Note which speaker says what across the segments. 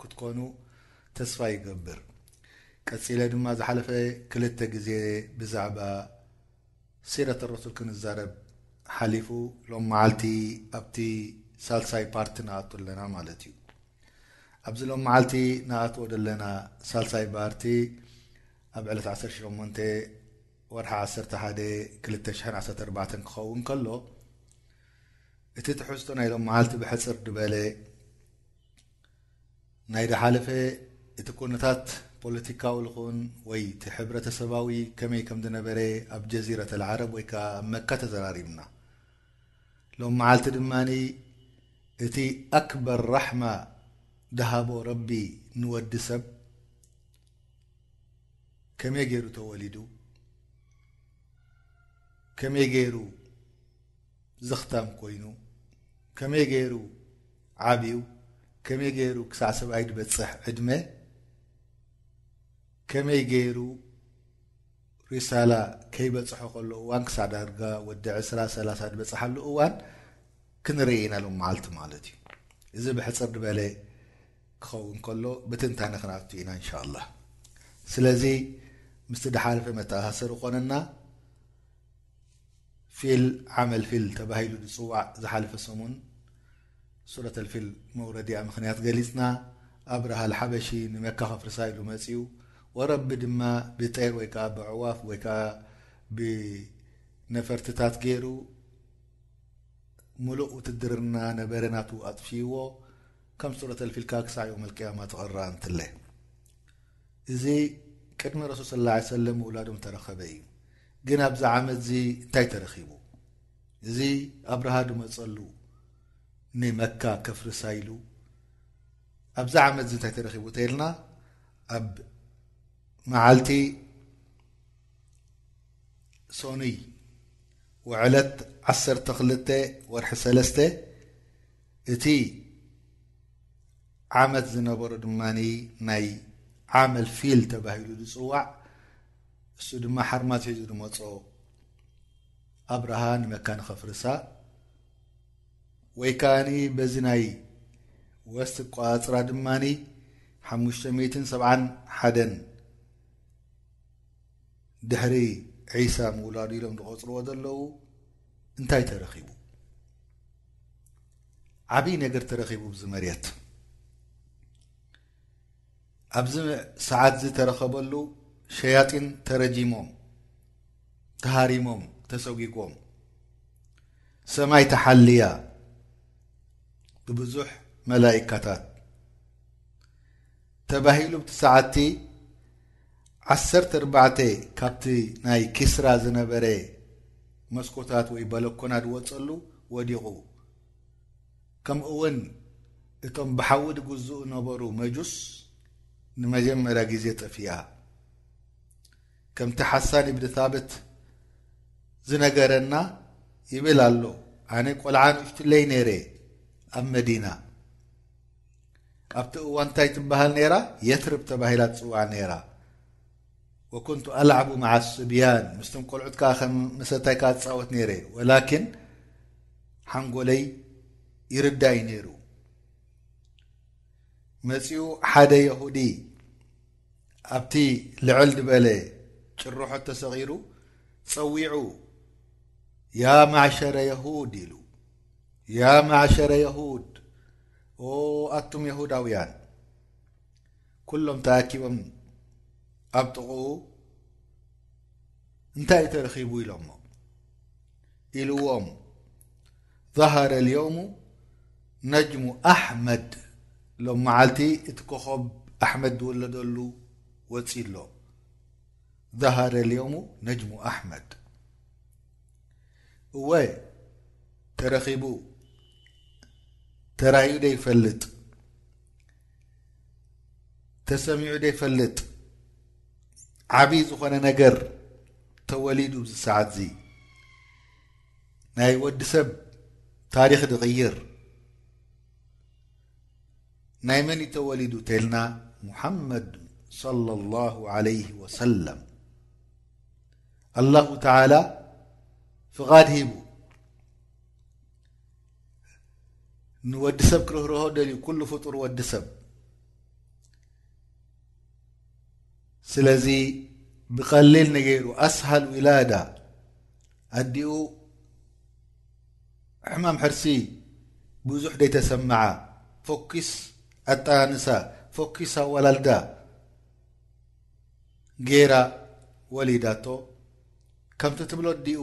Speaker 1: ክትኮኑ ተስፋ ይገብር ቀጺለ ድማ ዝሓለፈ ክልተ ግዜ ብዛዕባ ሲረት ረሱል ክንዛረብ ሓሊፉ ሎም መዓልቲ ኣብቲ ሳልሳይ ፓርቲ ንኣቶ ኣለና ማለት እዩ ኣብዚ ሎም መዓልቲ ንኣትዎ ዘለና ሳልሳይ ባርቲ ኣብ ዕለት 18 ወርሒ 11 214 ክኸውን ከሎ እቲ ትሕዝቶ ናይ ሎም መዓልቲ ብሕፅር ድበለ ናይ ድሓለፈ እቲ ኩነታት ፖለቲካዊ ልኹን ወይ እቲ ሕብረተሰባዊ ከመይ ከም ዝነበረ ኣብ ጀዚረት ኣልዓረብ ወይ ከዓ ኣብ መካ ተዘራሪብና ሎም መዓልቲ ድማ እቲ ኣክበር ራሕማ ድሃቦ ረቢ ንወዲ ሰብ ከመይ ገይሩ ተወሊዱ ከመይ ገይሩ ዝኽተም ኮይኑ ከመይ ገይሩ ዓብዩ ከመይ ገይሩ ክሳዕ ሰብኣይ ዝበፅሕ ዕድመ ከመይ ገይሩ ሪሳላ ከይበፅሖ ከሎ እዋን ክሳዕ ዳርጋ ወዲ ዕስራ ሰላሳ ዝበፅሓሉ እዋን ክንርኢ ኢና ሎም መዓልቲ ማለት እዩ እዚ ብሕፅር ድበለ ክኸውን ከሎ ብትንታነ ክንኣቱ ኢና እንሻ ላ ስለዚ ምስቲ ድሓለፈ መተኣሳሰሪ ኮነና ፊል ዓመል ፊል ተባሂሉ ዝፅዋዕ ዝሓለፈ ሰሙን ሱረት ኣልፊል መውረዲኣ ምክንያት ገሊፅና ኣብርሃ ልሓበሺ ንመካ ከፍርሳ ኢሉ መፅኡ ወረቢ ድማ ብጠይር ወይ ከዓ ብዕዋፍ ወይ ከዓ ብነፈርትታት ገይሩ ሙሉእ ውትድርና ነበረ ናቱ ኣጥፍይዎ ከም ሱረት ኣልፊል ከዓ ክሳዕ ዮም ኣልቅያማ ተቐረኣ እንትለ እዚ ቅድሚ ረሱል ስ ላ ሰለም ምውላዶም ተረኸበ እዩ ግን ኣብዚ ዓመትዚ እንታይ ተረኺቡ እዚ ኣብርሃ ድመጸሉ ንመካ ከፍርሳ ኢሉ ኣብዚ ዓመት እዚ እንታይ ተረኺቡ ተይልና ኣብ መዓልቲ ሶኑይ ውዕለት ዓሰርተ ክልተ ወርሒ ሰለስተ እቲ ዓመት ዝነበሮ ድማ ናይ ዓመል ፊል ተባሂሉ ዝፅዋዕ እሱ ድማ ሓርማዝ ሒዙ ድመጾ ኣብርሃ ንመካ ንኸፍርሳ ወይ ከኣኒ በዚ ናይ ወስቲ ኣቋጽራ ድማ ሓሙሽተ ሚትን ሰብዓን ሓደን ድሕሪ ዒሳ ምውላዱ ኢሎም ዝቖጽርዎ ዘለዉ እንታይ ተረኺቡ ዓብዪ ነገር ተረኺቡ ብዚ መሬት ኣብዚ ሰዓትዚ ተረኸበሉ ሸያጢን ተረጂሞም፣ ተሃሪሞም፣ ተሰጒጎም። ሰማይ ተሓልያ ብብዙሕ መላኢካታት ተባሂሉ ብቲ ሰዓትቲ ዓሰርተ ኣርባዕተ ካብቲ ናይ ኪስራ ዝነበረ መስኮታት ወይ በለኮና ዝወፀሉ ወዲቑ። ከምኡውን እቶም ብሓዊ ድግዝኡ ነበሩ መጁስ ንመጀመርያ ግዜ ጠፊኣ። ከምቲ ሓሳን ኢብን ታብት ዝነገረና ይብል ኣሎ ኣነ ቆልዓ ንእሽትለይ ነይረ ኣብ መዲና ኣብቲ እዋን እንታይ ትበሃል ነይራ የትርብ ተባሂላ ትጽዋዕ ነይራ። ወኩንቱ ኣልዓቡ መዓ ስብያን ምስቶም ቆልዑት ከኣ ከም መሰታይ ከኣ እጻወት ነይረ ወላኪን ሓንጎለይ ይርዳእ እዩ ነይሩ መጺኡ ሓደ የሁዲ ኣብቲ ልዕል ድበለ ጭርሖት ተሰቒሩ ጸዊዑ ያ ማዕሸረ የሁድ ኢሉ ያ ማዕሸረ የሁድ ኦ ኣቱም የሁዳውያን ኩሎም ተኣኪቦም ኣብ ጥቕኡ እንታይ እዩ ተረኺቡ ኢሎሞ ኢልዎም ظሃረ ልዮሙ ነጅሙ ኣሕመድ ሎም መዓልቲ እቲ ኮኸብ ኣሕመድ ዝወለደሉ ወፂ ኣሎ ظሃረ ልዮሙ ነጅሙ ኣሕመድ እወ ተረኺቡ ተራዩ ዶ ይፈልጥ ተሰሚዑ ዘይፈልጥ ዓብዪ ዝኾነ ነገር ተወሊዱ ብ ዝሰዓት እዙ ናይ ወዲ ሰብ ታሪኽ ዝቕይር ናይ መን ዩ ተወሊዱ ተልና ሙሓመድ صለ ላሁ ዓለይህ ወሰለም ኣላሁ ተላ ፍቓድ ሂቡ ንወዲ ሰብ ክርህርሆ ደልዩ ኩሉ ፍጡር ወዲ ሰብ ስለዚ ብቀሊል ነገይሩ ኣስሃል ውላዳ ኣዲኡ ሕማም ሕርሲ ብዙሕ ደይተሰምዓ ፎኪስ ኣጠናንሳ ፎኪስ ኣዋላልዳ ገይራ ወሊዳቶ ከምቲ ትብሎ ኣዲኡ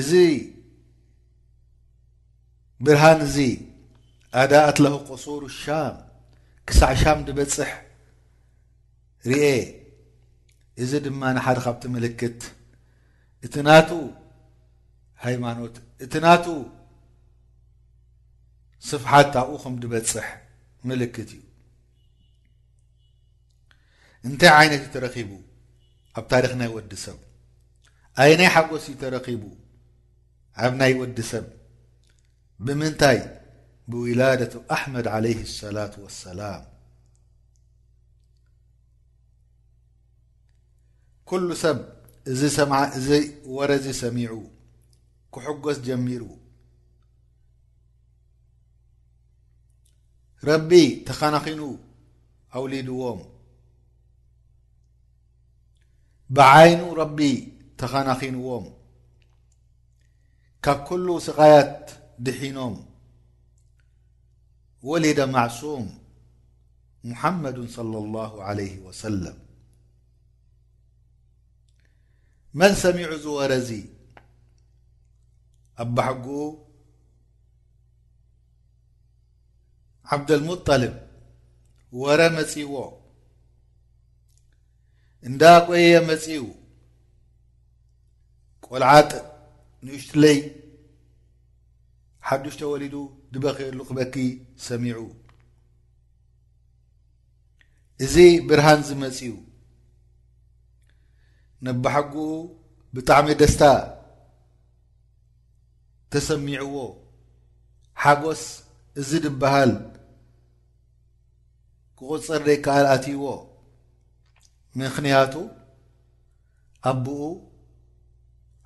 Speaker 1: እዙይ ብርሃን እዙ ኣዳ ኣትለኹ ቆሶሩ ሻም ክሳዕ ሻም ድበፅሕ ርኤ እዚ ድማ ንሓደ ካብቲ ምልክት እቲ ናቱ ሃይማኖት እቲ ናቱ ስፍሓት ኣብኡ ከም ድበፅሕ ምልክት እዩ እንታይ ዓይነት እዩ ተረኺቡ ኣብ ታሪኽ ናይ ወዲ ሰብ ኣየናይ ሓጎስ እዩ ተረኺቡ ኣብ ናይ ወዲ ሰብ ብምንታይ ብውላደቱ ኣሕመድ ዓለይ ሰላት ወሰላም ኩሉ ሰብ እዚ ሰማ እዚ ወረ እዚ ሰሚዑ ክሕጎስ ጀሚሩ ረቢ ተኸናኺኑ ኣውሊድዎም ብዓይኑ ረቢ ተኻናኺንዎም ካብ ኩሉ ስቓያት ድሒኖም ወሊደ ማዕሱም ሙሓመዱ صለ ላሁ ዓለይ ወሰለም መን ሰሚዑ ዝወረ እዚ ኣባሕጉኡ ዓብደልሙጠልብ ወረ መጺዎ እንዳ ቆየየ መጺኡ ቆልዓጥ ንእሽትለይ ሓዱሽ ተወሊዱ ድበኸየሉ ክበኪ ሰሚዑ እዚ ብርሃን ዝመጺኡ ነባሓጉኡ ብጣዕሚ ደስታ ተሰሚዕዎ ሓጎስ እዚ ድበሃል ክቁፅር ደይከኣል ኣትይዎ ምክንያቱ ኣቦኡ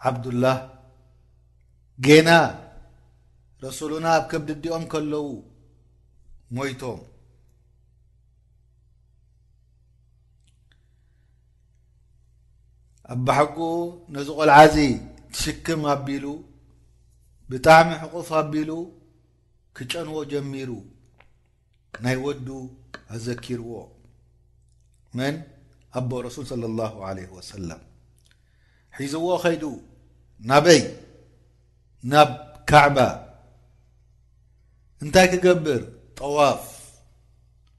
Speaker 1: ዓብዱላህ ጌና ረሱሉና ኣብ ከብድዲኦም ከለዉ ሞይቶም ኣባሓጎኡ ነዚ ቆልዓ እዚ ትሽክም ኣቢሉ ብጣዕሚ ሕቑፍ ኣቢሉ ክጨንዎ ጀሚሩ ናይ ወዱ ኣዘኪርዎ መን ኣቦ ረሱል صለ ላሁ ዓለይህ ወሰለም ሒዝዎ ኸይዱ ናበይ ናብ ካዕባ እንታይ ክገብር ጠዋፍ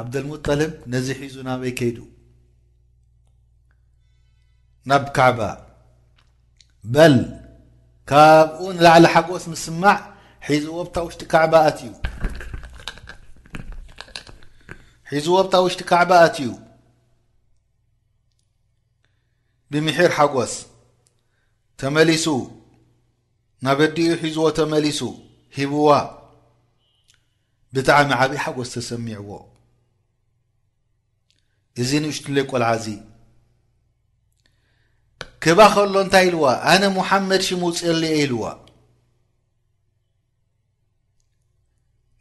Speaker 1: ዓብደልሙጠልብ ነዚ ሒዙ ናበይ ከይዱ ናብ ካዕባ በል ካብኡ ንላዕሊ ሓጎስ ምስማዕ ሒዝዎ ብታ ውሽጢ ካዕባ ኣትዩ ሒዝዎ ብታ ውሽጢ ካዕባ ኣትዩ ብምሒር ሓጎስ ተመሊሱ ናበዲኡ ሒዝዎ ተመሊሱ ሂብዋ ብጣዕሚ ዓብይ ሓጎስ ተሰሚዕዎ እዚ ንእሽትለይ ቆልዓ እዚ ክባ ከሎ እንታይ ኢልዋ ኣነ ሙሓመድ ሽም ውፅእሊ እየ ኢልዋ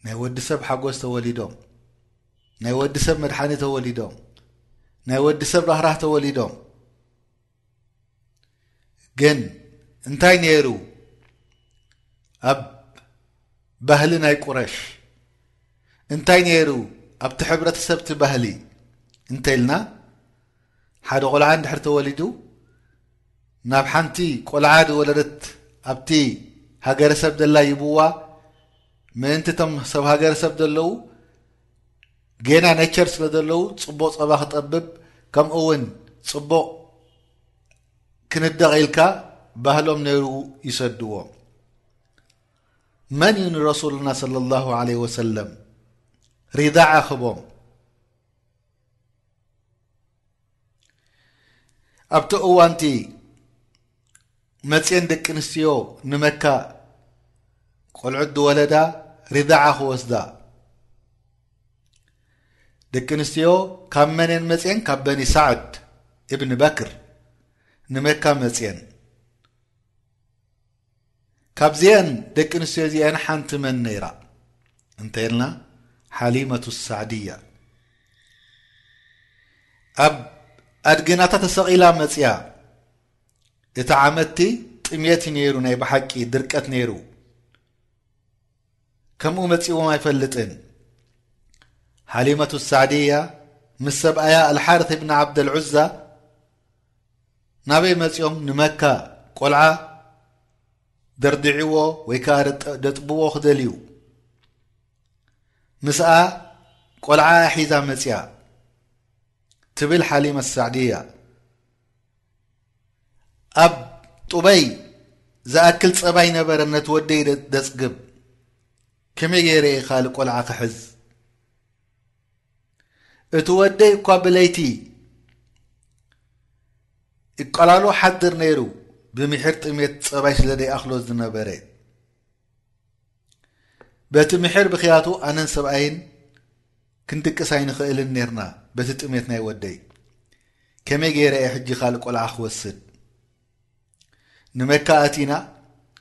Speaker 1: ናይ ወዲ ሰብ ሓጎስ ተወሊዶም ናይ ወዲ ሰብ መድሓኒ ተወሊዶም ናይ ወዲ ሰብ ራህራህ ተወሊዶም ግን እንታይ ነይሩ ኣብ ባህሊ ናይ ቁረሽ እንታይ ነይሩ ኣብቲ ሕብረተሰብቲ ባህሊ እንተ ኢልና ሓደ ቆልዓ እንድሕር ተወሊዱ ናብ ሓንቲ ቆልዓ ዝወለደት ኣብቲ ሃገረሰብ ዘላ ይብዋ ምእንቲ እቶም ሰብ ሃገረሰብ ዘለዉ ጌና ነቸር ስለ ዘለዉ ጽቡቕ ጸባ ክጠብብ ከምኡ ውን ጽቡቕ ክንደቕ ኢልካ ባህሎም ነይሩ ይሰድዎም መን እዩ ንረሱልና صለ ላሁ ለ ወሰለም ሪዳዓ ክቦም ኣብቲ እዋንቲ መፅን ደቂ ኣንስትዮ ንመካ ቆልዑት ዝወለዳ ሪዳዓ ክወስዳ ደቂ ኣንስትዮ ካብ መንን መፅን ካብ በኒ ሳዕድ እብኒ በክር ንመካ መፅን ካብዚኤን ደቂ ኣንስትዮ እዚኤን ሓንቲ መን ነይራ እንተልና ሓሊመቱ ሳዕድያ ኣብ ኣድግናታ ተሰቒላ መፅያ እቲ ዓመትቲ ጥሜት ዩ ነይሩ ናይ ብሓቂ ድርቀት ነይሩ ከምኡ መፂዎም ኣይፈልጥን ሓሊመቱ ሳዕድያ ምስ ሰብኣያ ኣልሓርት ብን ዓብደልዑዛ ናበይ መጺኦም ንመካ ቆልዓ ደርዲዕዎ ወይ ከዓ ደጥብዎ ክደልዩ ምስኣ ቆልዓ ሒዛ መፅያ ትብል ሓሊመ ሳዕድያ ኣብ ጡበይ ዝኣክል ፀባይ ነበረ ነቲ ወደይ ደፅግብ ከመይ ገይረ እየ ካልእ ቆልዓ ክሕዝ እቲ ወደይ እኳ ብለይቲ እቀላሉ ሓድር ነይሩ ብምሒር ጥሜት ጸባይ ስለ ደይኣኽሎ ዝነበረ በቲ ምሒር ብክያቱ ኣነን ሰብኣይን ክንድቅስ ኣይንኽእልን ነርና በቲ ጥሜት ናይ ወደይ ከመይ ገይረ እየ ሕጂ ካልእ ቆልዓ ክወስድ ንመካ ኣቲና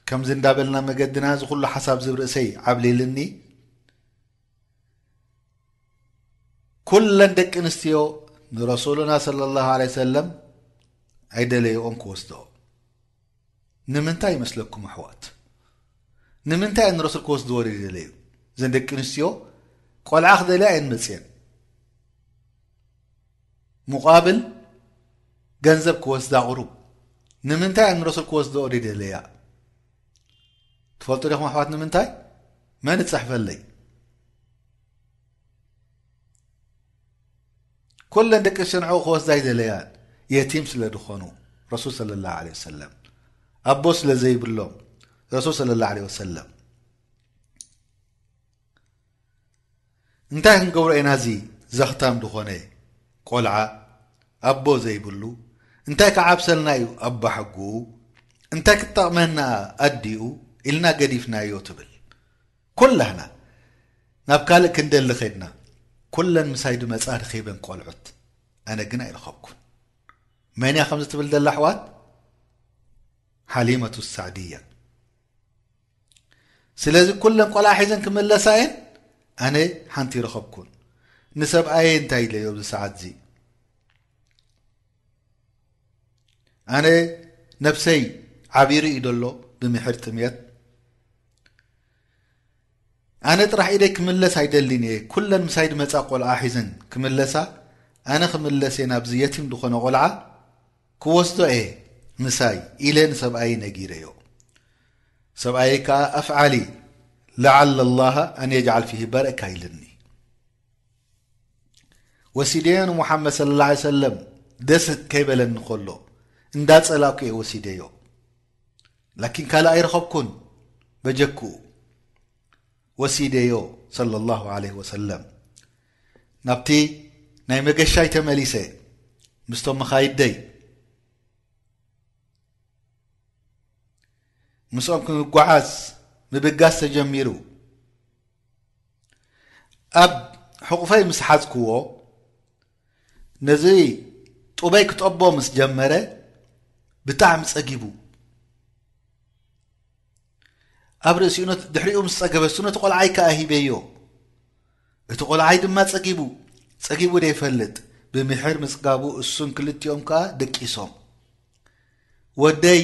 Speaker 1: ከምዚ እንዳበልና መገድና እዚ ኩሉ ሓሳብ ዝብ ርእሰይ ዓብሊልኒ ኩለን ደቂ ኣንስትዮ ንረሱሉና صለ ላه ለ ሰለም ኣይደለየኦም ክወስድኦ ንምንታይ ይመስለኩም ኣሕዋት ንምንታይ እየ ንረሱል ክወስድዎ ደደለዩ እዘን ደቂ ኣንስትዮ ቆልዓ ክደልያ እየን መፅን ሙቓብል ገንዘብ ክወስዳ ቕሩብ ንምንታይ እየ ንረሱል ክወስድኦ ደደለያ ትፈልጡ ዲኹም ኣሕዋት ንምንታይ መን እፅሕፈለይ ኩለን ደቂ ኣንስትዮ ንዕኡ ክወስዳ ይደለያን የቲም ስለ ዝኾኑ ረሱል ስለ ላሁ ለ ወሰለም ኣቦ ስለ ዘይብሎም ረሱል ስለ ላሁ ለ ወሰለም እንታይ ክንገብሮ ኢና እዚ ዘኽታም ዝኾነ ቆልዓ ኣቦ ዘይብሉ እንታይ ክዓብሰልና እዩ ኣቦሓጉኡ እንታይ ክትጠቕመና ኣዲኡ ኢልና ገዲፍናዮ ትብል ኩላህና ናብ ካልእ ክንደሊ ኸድና ኩለን ምሳይ ድመጻ ርኺበን ቆልዑት ኣነ ግን ኣይረኸብኩን መን እያ ከምዚ ትብል ዘላ ኣሕዋት ሓሊመቱ ሳዕድያ ስለዚ ኩለን ቆልዓ ሒዘን ክምለሳ እየን ኣነ ሓንቲ ይረኸብኩን ንሰብኣየ እንታይ ኢለዮ ኣብዚ ሰዓት እዚ ኣነ ነብሰይ ዓቢሩ እዩ ዘሎ ብምሕር ጥምየት ኣነ ጥራሕ ኢደይ ክምለስ ኣይደሊን እየ ኩለን ምሳይ ድመጻ ቆልዓ ሒዘን ክምለሳ ኣነ ክምለስ እየ ናብዚ የቲም ድኾነ ቆልዓ ክወስዶ እየ ምሳይ ኢለ ንሰብኣየይ ነጊረዮ ሰብኣየይ ከኣ ኣፍዓሊ ለዓለ ኣላሃ ኣን የጅዓል ፊሂ በረካ ኢልኒ ወሲደዮ ንሙሓመድ ስለ ላ ሰለም ደስ ከይበለኒ ከሎ እንዳ ጸላእኩ እየ ወሲደዮ ላኪን ካልእ ኣይረኸብኩን በጀክኡ ወሲደዮ ሰለ ላሁ ዓለይህ ወሰለም ናብቲ ናይ መገሻይ ተመሊሰ ምስቶም መኻይደይ ምስኦም ክንጓዓዝ ምብጋስ ተጀሚሩ ኣብ ሕቑፈይ ምስ ሓዝክዎ ነዚ ጡበይ ክጠቦ ምስ ጀመረ ብጣዕሚ ጸጊቡ ኣብ ርእሲኡ ድሕሪኡ ምስ ጸገበ እሱ ነቲ ቆልዓይ ከዓ ሂበዮ እቲ ቆልዓይ ድማ ጸጊቡ ጸጊቡ ደይፈልጥ ብምሕር ምጽጋቡ እሱን ክልቲኦም ከዓ ደቂሶም ወደይ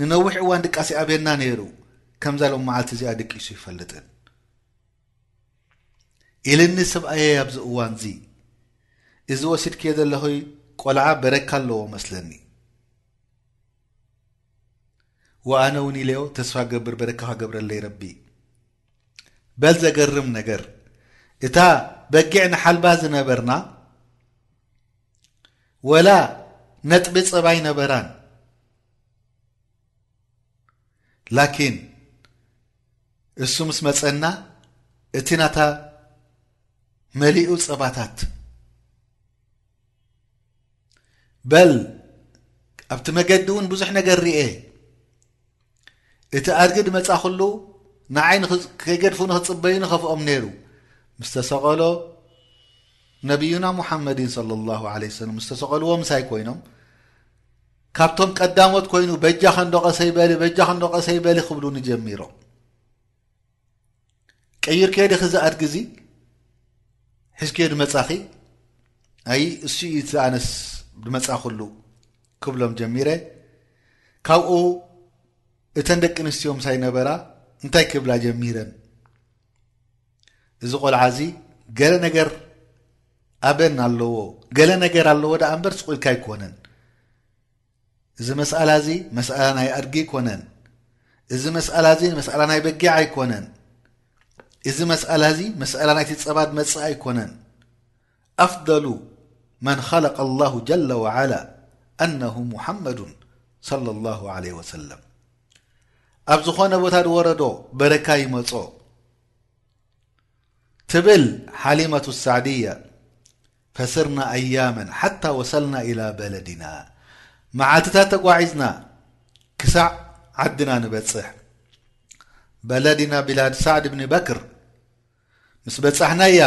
Speaker 1: ንነዊሕ እዋን ድቃሲ ኣብየና ነይሩ ከምዛ ሎም መዓልቲ እዚኣ ደቂሱ ይፈልጥን ኢልኒ ስብኣየይ ኣብዚ እዋንዚ እዚ ወሲድክዮ ዘለኺ ቆልዓ በረካ ኣለዎ መስለኒ ወኣነ ውን ኢለዮ ተስፋ ገብር በረካ ክገብረለይ ረቢ በል ዘገርም ነገር እታ በጊዕ ንሓልባ ዝነበርና ወላ ነጥቢ ፀባ ኣይነበራን ላኪን እሱ ምስ መጸና እቲ ናታ መሊኡ ጸባታት በል ኣብቲ መገዲ እውን ብዙሕ ነገር ርኤ እቲ ኣድጊ ድመጻ ኩሉ ንዓይ ከይገድፉ ንክጽበዩ ንኸፍኦም ነይሩ ምስ ተሰቐሎ ነብዩና ሙሓመድን ለ ላ ለ ሰለም ምስ ተሰቐልዎ ምሳይ ኮይኖም ካብቶም ቀዳሞት ኮይኑ በጃኽ እንዶ ቀሰይ በሊ በጃኽ እንዶ ቀሰይ በሊ ክብሉኒ ጀሚሮም ቀይር ከዲ ክዚ ኣድግዚ ሕዝ ከዲ መጻኺ ኣይ እሱ እዩ እቲ ኣነስ ድመጻኽሉ ክብሎም ጀሚረ ካብኡ እተን ደቂ ኣንስትዮ ምሳይ ነበራ እንታይ ክብላ ጀሚረን እዚ ቆልዓ እዚ ገለ ነገር ኣበን ኣለዎ ገለ ነገር ኣለዎ ደኣ እምበር ስቑኢልካ ኣይኮነን እዚ መስኣላ እዚ መስኣላ ናይ ኣድጊ ኣይኮነን እዚ መስኣላ እዚ መስኣላ ናይ በጊዕ ኣይኮነን እዚ መስኣላ እዚ መስኣላ ናይቲ ፀባድ መፅእ ኣይኮነን ኣፍደሉ መን ኻለቀ ኣላሁ ጀለ ወዓላ ኣነሁ ሙሓመዱን ሰለ ላሁ ዓለይሂ ወሰለም ኣብ ዝኾነ ቦታ ዝወረዶ በረካ ይመጾ ትብል ሓሊመቱ ሳዕድያ ፈስርና ኣያመን ሓታ ወሰልና ኢላ በለድና መዓልትታት ተጓዒዝና ክሳዕ ዓድና ንበጽሕ በለድና ቢላድ ሳዕድ ብኒ በክር ምስ በጻሕናያ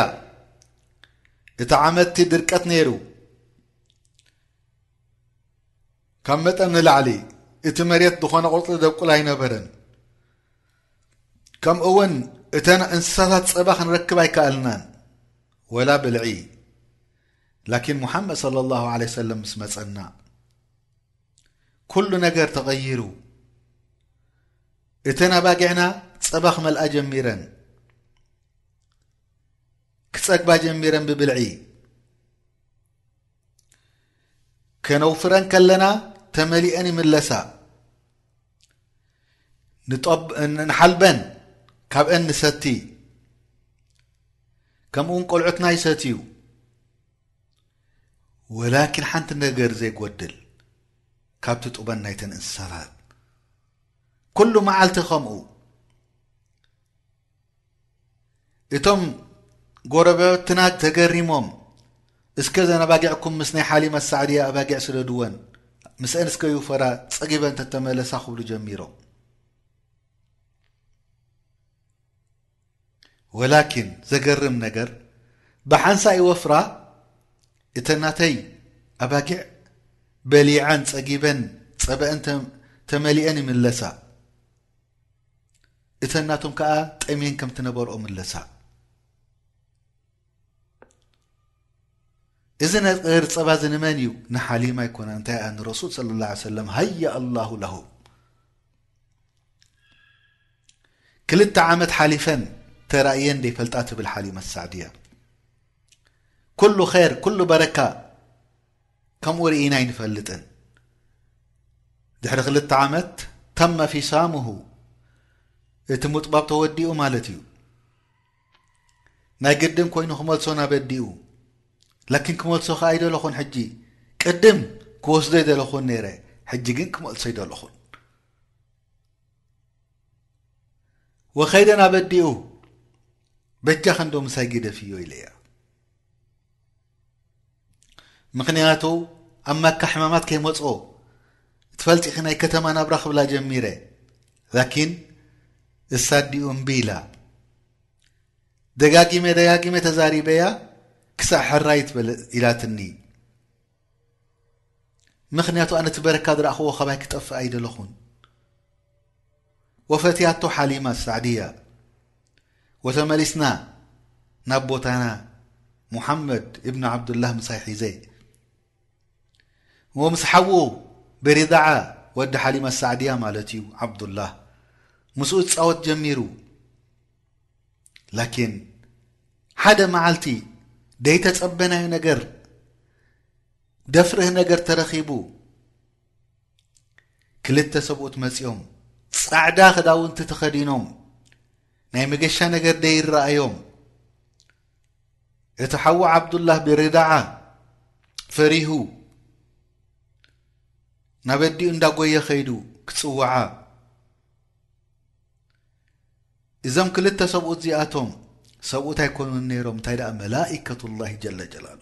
Speaker 1: እቲ ዓመትቲ ድርቀት ነይሩ ካብ መጠን ንላዕሊ እቲ መሬት ዝኾነ ቁርፂ ደብቁል ኣይነበረን ከምኡ እውን እተን እንስሳታት ፀባ ክንረክብ ኣይከኣልናን ወላ ብልዒ ላኪን ሙሓመድ صለ ላሁ ለ ሰለም ምስ መፀና ኩሉ ነገር ተቐይሩ እተን ኣባጊዕና ጸባ ክመልኣ ጀሚረን ክጸግባ ጀሚረን ብብልዒ ከነውፍረን ከለና ተመሊአን ይምለሳ ንሓልበን ካብአን ንሰቲ ከምኡ ውን ቆልዑትና ይሰትዩ ወላኪን ሓንቲ ነገር ዘይጎድል ካብቲ ጡበን ናይተን እንስሳታት ኩሉ መዓልቲ ከምኡ እቶም ጎረበትና ተገሪሞም እስከ ዘን ኣባጊዕኩም ምስ ናይ ሓሊመ ሳዕድያ ኣባጊዕ ስደድወን ምስአን እስከ ይውፈራ ፀጊበን ተተመለሳ ክብሉ ጀሚሮም ወላኪን ዘገርም ነገር ብሓንሳእ ይወፍራ እተን ናተይ ኣባጊዕ በሊዐን ጸጊበን ጸበኣን ተመሊኤን ይምለሳ እተን ናቶም ከኣ ጠምየን ከምቲ ነበርኦ ምለሳ። እዚ ነጥሪ ጸባ እዚ ንመን እዩ ንሓሊማ ኣይኮነ እንታይ ኣ ንረሱል صለ ላ ሰለም ሃያ ኣላሁ ላሁ ክልተ ዓመት ሓሊፈን ተራእየን ደይፈልጣ ትብል ሓሊማ ሳዕድያ ኩሉ ር ኩሉ በረካ ከምኡ ርኢና ኣይንፈልጥን ድሕሪ ክልተ ዓመት ተመፊሳሙሁ እቲ ሙጥባብ ተወዲኡ ማለት እዩ ናይ ግድን ኮይኑ ክመልሶ ናበዲኡ ላኪን ክመልሶ ከኣ ይደለኹን ሕጂ ቅድም ክወስዶ ይደለኹን ነይረ ሕጂ ግን ክመልሶ ይደለኹን ወኸይደ ናበዲኡ በጃ ክንዶ ምሳይ ግደፍዮ ኢለያ ምክንያቱ ኣብ ማካ ሕማማት ከይመጽኦ ትፈልጢ ኺ ናይ ከተማ ናብራ ክብላ ጀሚረ ላኪን እሳ ዲኡ እምቢ ኢላ ደጋጊመ ደጋጊመ ተዛሪበያ ክሳዕ ሕራይ ትበል ኢላትኒ ምክንያቱ ኣነ ትበረካ ዝረእክዎ ካባይ ክጠፍእ ኣይደለኹን ወፈትያቶ ሓሊማ ሳዕድያ ወተመሊስና ናብ ቦታና ሙሓመድ እብኒ ዓብዱላህ ምሳይ ሒዘ ወምስ ሓዉ ብሪዳዓ ወዲ ሓሊማ ሳዕድያ ማለት እዩ ዓብዱላህ ምስኡ ዝፃወት ጀሚሩ ላኪን ሓደ መዓልቲ ደይተፀበናዮ ነገር ደፍርህ ነገር ተረኺቡ ክልተ ሰብኡት መጺኦም ጻዕዳ ክዳውንቲ ተኸዲኖም ናይ መገሻ ነገር ደይረኣዮም እቲ ሓዉ ዓብዱላህ ብርዳዓ ፈሪሁ ናብ ኣዲኡ እንዳጎየ ከይዱ ክጽውዓ እዞም ክልተ ሰብኡት እዚኣቶም ሰብኡት ኣይኮኑን ነይሮም እንታይ ደኣ መላኢከቱላሂ ጀለ ጀላሉ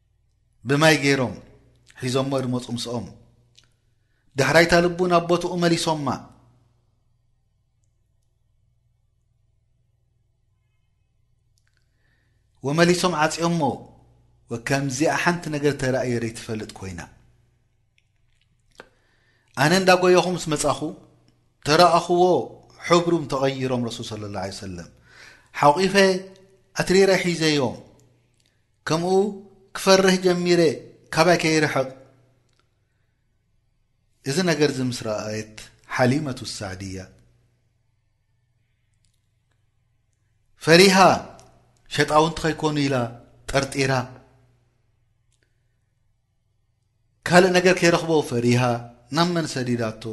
Speaker 1: ብማይ ገይሮም ሒዞሞ ድመጹ ምስኦም ዳሕራይታ ልቡ ናብ ቦትኡ መሊሶማ ወመሊሶም ዓጽኦሞ ወከምዚኣ ሓንቲ ነገር ተራእየ ዘይትፈልጥ ኮይና ኣነ እንዳ ጎየኹ ምስ መጻኹ ተረኣኹዎ ሕብሩም ተቐይሮም ረሱል ስለ ላ ሰለም ሓቂፈ ኣትሪረ ሒዘዮም ከምኡ ክፈርህ ጀሚረ ካባይ ከይርሕቕ እዚ ነገር እዚ ምስ ረኣየት ሓሊመቱ ሳዕድያ ፈሪሃ ሸጣውንቲ ከይኮኑ ኢላ ጠርጢራ ካልእ ነገር ከይረኽቦ ፈሪሃ ናብ መን ሰዲዳቶ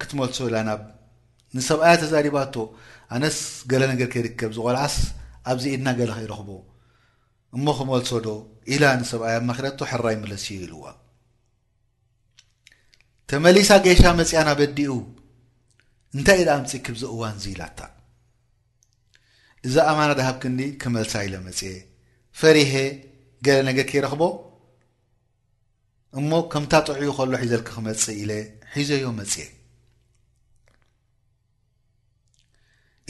Speaker 1: ክትመልሶ ኢላ ናብ ንሰብኣያ ተዛሪባቶ ኣነስ ገለ ነገር ከይርከብ ዝቖልዓስ ኣብዚ ኢድና ገለ ከይረኽቦ እሞ ክመልሶ ዶ ኢላ ንሰብኣያ ኣማኺራቶ ሕራይ ምለስዮ ኢልዋ ተመሊሳ ጌሻ መጽያ ናበዲኡ እንታይ ኢላ ኣምጺኪ ብዚ እዋንዚ ኢላታ እዛ ኣማና ድሃብክኒ ክመልሳ ኢለ መፅየ ፈሪሀ ገለ ነገር ከይረኽቦ እሞ ከምታ ጥዑዩ ከሎ ሒዘልክ ክመፅእ ኢለ ሒዘዮ መፅየ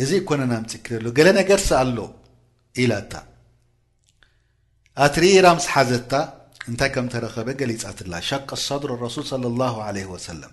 Speaker 1: እዚ እኮነና ምፅኪ ዘሎ ገለ ነገር ስኣሎ ኢላታ ኣትሪራ ምስ ሓዘታ እንታይ ከም ተረኸበ ገሊፃትላ ሸቅ ሰድሮ ረሱል ለ ላ ለ ወሰለም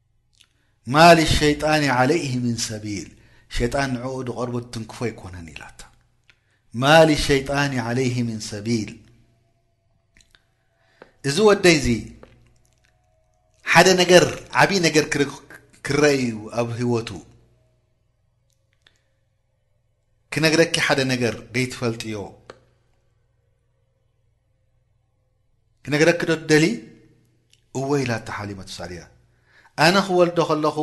Speaker 1: ማ ልሸይጣኒ ዓለይህ ምን ሰቢል ሸይጣን ንዕኡ ድቐርቦ ድትንክፎ ኣይኮነን ኢላታ ማ ልሸይጣኒ ዓለይህ ምን ሰቢል እዚ ወደይዚ ሓደ ነገር ዓብዪ ነገር ክረእዩ ኣብ ህይወቱ ክነግረኪ ሓደ ነገር ደይትፈልጥዮ ክነግረኪ ዶ ትደልዪ? እወ ኢላቶ ሓሊመ ተሳልያ። ኣነ ክወልዶ ከለኹ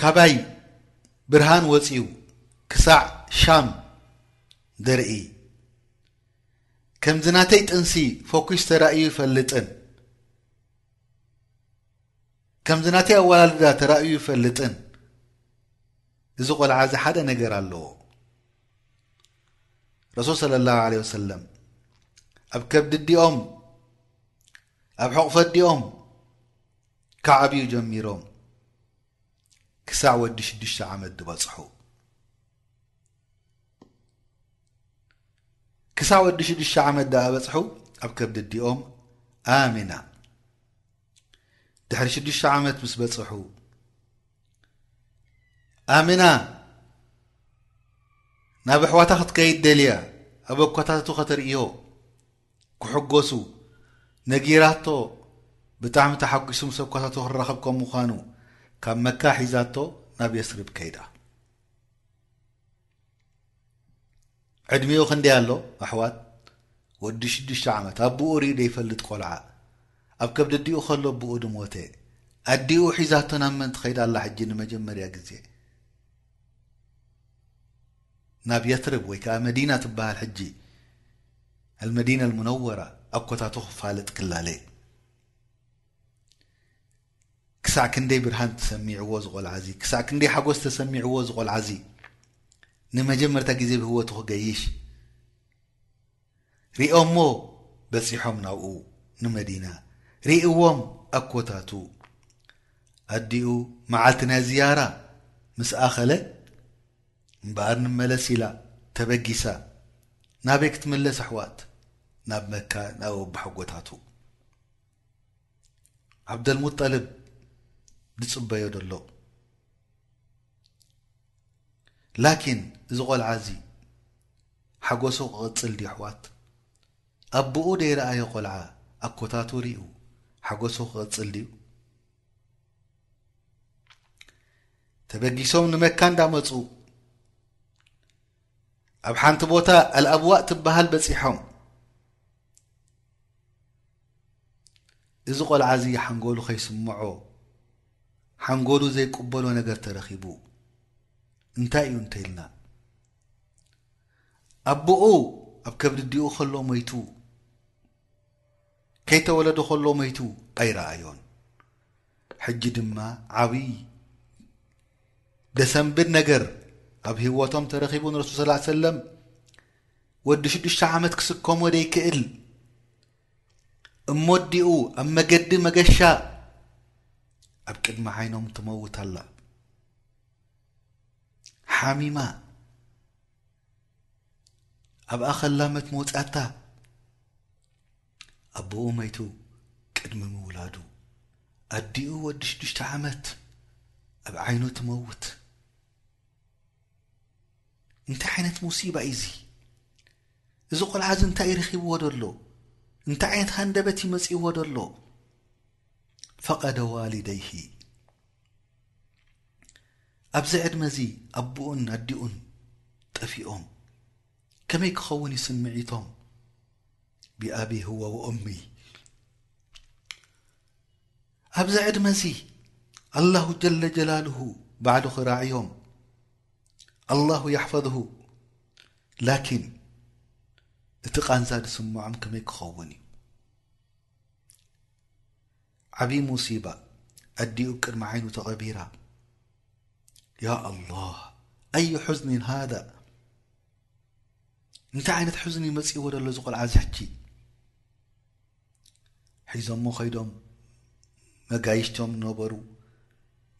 Speaker 1: ካባይ ብርሃን ወጺኡ ክሳዕ ሻም ደርኢ ከምዚ ናተይ ጥንሲ ፎኪስ ተራእዩ ይፈልጥን ከምዚ ናተይ ኣወላልዳ ተራእዩ ይፈልጥን እዚ ቆልዓ እዚ ሓደ ነገር ኣለዎ ረሱል صለ ላه ለ ወሰለም ኣብ ከብዲ ዲኦም ኣብ ሕቕፈት ዲኦም ካዓብዩ ጀሚሮም ክሳዕ ወዲ ሽዱሽተ ዓመት ዝበፅሑ ክሳዕ ወዲ ሽዱሽተ ዓመት ዳኣ በፅሑ ኣብ ከብዲ ዲኦም ኣሚና ድሕሪ ሽዱሽተ ዓመት ምስ በፅሑ ኣሚና ናብ ኣሕዋታ ክትከይድ ደልያ ኣብ ኣኳታትቱ ከተርእዮ ክሕጎሱ ነጊራቶ ብጣዕሚ ተሓጒሱ ምስ ኣኳታቱ ክራኸብ ከም ምዃኑ ካብ መካ ሒዛቶ ናብ የስርብ ከይዳ ዕድሚኡ ክንደይ ኣሎ ኣሕዋት ወዲ ሽዱሽተ ዓመት ኣቦኡ ርእዩ ዘይፈልጥ ቆልዓ ኣብ ከብዲ ኣዲኡ ከሎ ኣቦኡ ድሞተ ኣዲኡ ሒዛቶ ናብ መን ትኸይድ ኣላ ሕጂ ንመጀመርያ ግዜ ናብ የትርብ ወይ ከዓ መዲና ትበሃል ሕጂ ኣልመዲና ኣልሙነወራ ኣኮታቱ ክፋለጥ ክላለ ክሳዕ ክንደይ ብርሃን ተሰሚዕዎ እዚ ቆልዓ እዚ ክሳዕ ክንደይ ሓጎስ ተሰሚዕዎ እዚ ቆልዓ እዚ ንመጀመርታ ግዜ ብ ህወቱ ክገይሽ ሪኦሞ በጺሖም ናብኡ ንመዲና ርእዎም ኣኮታቱ ኣዲኡ መዓልቲ ናይ ዝያራ ምስ ኣኸለ እምበኣር ንመለስ ኢላ ተበጊሳ ናበይ ክትምለስ ኣሕዋት ናብ መካ ናብ ኣቦሓጎታቱ ዓብደልሙጠልብ ዝጽበዮ ዘሎ ላኪን እዚ ቆልዓ እዚ ሓጎሱ ክቕጽል ድ ኣሕዋት ኣቦኡ ደይረኣዮ ቆልዓ ኣኮታቱ ርኡ ሓጎሱ ክቕጽል ድዩ ተበጊሶም ንመካ እንዳመፁ ኣብ ሓንቲ ቦታ ኣልኣብዋእ ትበሃል በፂሖም እዚ ቆልዓ እዚ ሓንጎሉ ከይስምዖ ሓንጎሉ ዘይቅበሎ ነገር ተረኺቡ እንታይ እዩ እንተይልና ኣቦኡ ኣብ ከብዲ ዲኡ ከሎ ሞይቱ ከይተወለደ ከሎ ሞይቱ ኣይረኣዮን ሕጂ ድማ ዓብይ ደሰምብል ነገር ኣብ ህይወቶም ተረኺቡ ንረሱል ስ ላ ሰለም ወዲ ሽዱሽተ ዓመት ክስከሞ ደይክእል እሞዲኡ ኣብ መገዲ መገሻ ኣብ ቅድሚ ዓይኖም ትመውት ኣላ ሓሚማ ኣብኣ ኸላመት መውፃታ ኣቦኡ መይቱ ቅድሚ ምውላዱ። ኣዲኡ ወዲ ሽዱሽተ ዓመት ኣብ ዓይኑ ትመውት። እንታይ ዓይነት ሙሲባ እዩ እዚ? እዚ ቆልዓ እዚ እንታይ እዩ ረኺብዎ ደሎ እንታይ ዓይነት ሃንደበት እዩ መጺእዎ ደሎ ፈቐደ ዋሊደይሂ ኣብዚ ዕድመ እዚ ኣቦኡን ኣዲኡን ጠፊኦም ከመይ ክኸውን እዩ ስምዒቶም? ቢኣቢ ህወ ወኡሚ ኣብዚ ዕድመ እዚ ኣላሁ ጀለ ጀላልሁ ባዕሉ ክራዕዮም ኣላሁ ያሕፈዝሁ ላኪን እቲ ቃንዛ ዝስምዖም ከመይ ክኸውን እዩ? ዓብይ ሙሲባ ኣዲኡ ብ ቅድሚ ዓይኑ ተቀቢራ ያ ኣላህ ኣዩ ሑዝኒን ሃዛ እንታይ ዓይነት ሑዝኒ መጺእዎ ደሎ እዚ ቆልዓ እዚ ሕጂ ሒዞሞ ከይዶም መጋይሽቶም ነበሩ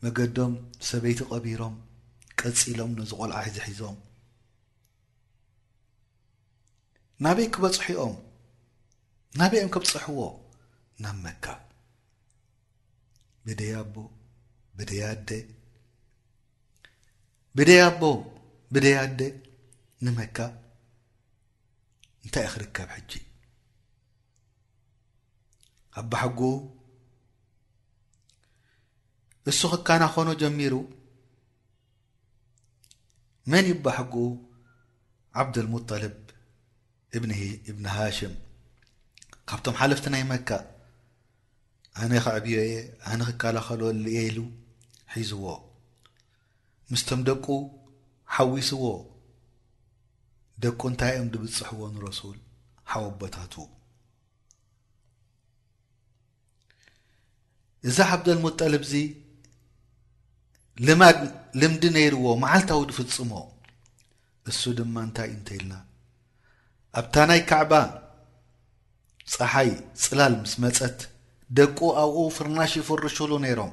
Speaker 1: መገዶም ሰበይቲ ቀቢሮም ቀጺሎም ነዚ ቆልዓ ሕዚ ሒዞም ናበይ ክበጽሑ'ዮም? ናበይ'ዮም ከብጽሕዎ? ናብ መካ። ብደይ ኣቦ ብደይ ኣደ ብደይ ኣቦ ብደይ ኣደ ንመካ እንታይ ክርከብ ሕጂ ኣባሕጉኡ እሱ ክካናኸኖ ጀሚሩ መን እዩ ኣቦሓጎኡ ዓብደልሙጠልብ እብኒ ሃሽም ካብቶም ሓለፍቲ ናይ መካ ኣነ ከዕብዮ እየ ኣነ ክከላኸለሉ እየ ኢሉ ሒዝዎ ምስቶም ደቁ ሓዊስዎ ደቁ እንታይ እዮም ድብጽሕዎ ንረሱል ሓወቦታቱ እዚ ዓብደልሙጠልብዚ ልማድ ልምዲ ነይርዎ መዓልታዊ ዝፍጽሞ እሱ ድማ እንታይ እንተ ኢልና ኣብታ ናይ ካዕባ ፀሓይ ፅላል ምስ መፀት ደቁ ኣብኡ ፍርናሽ ይፍርሹሉ ነይሮም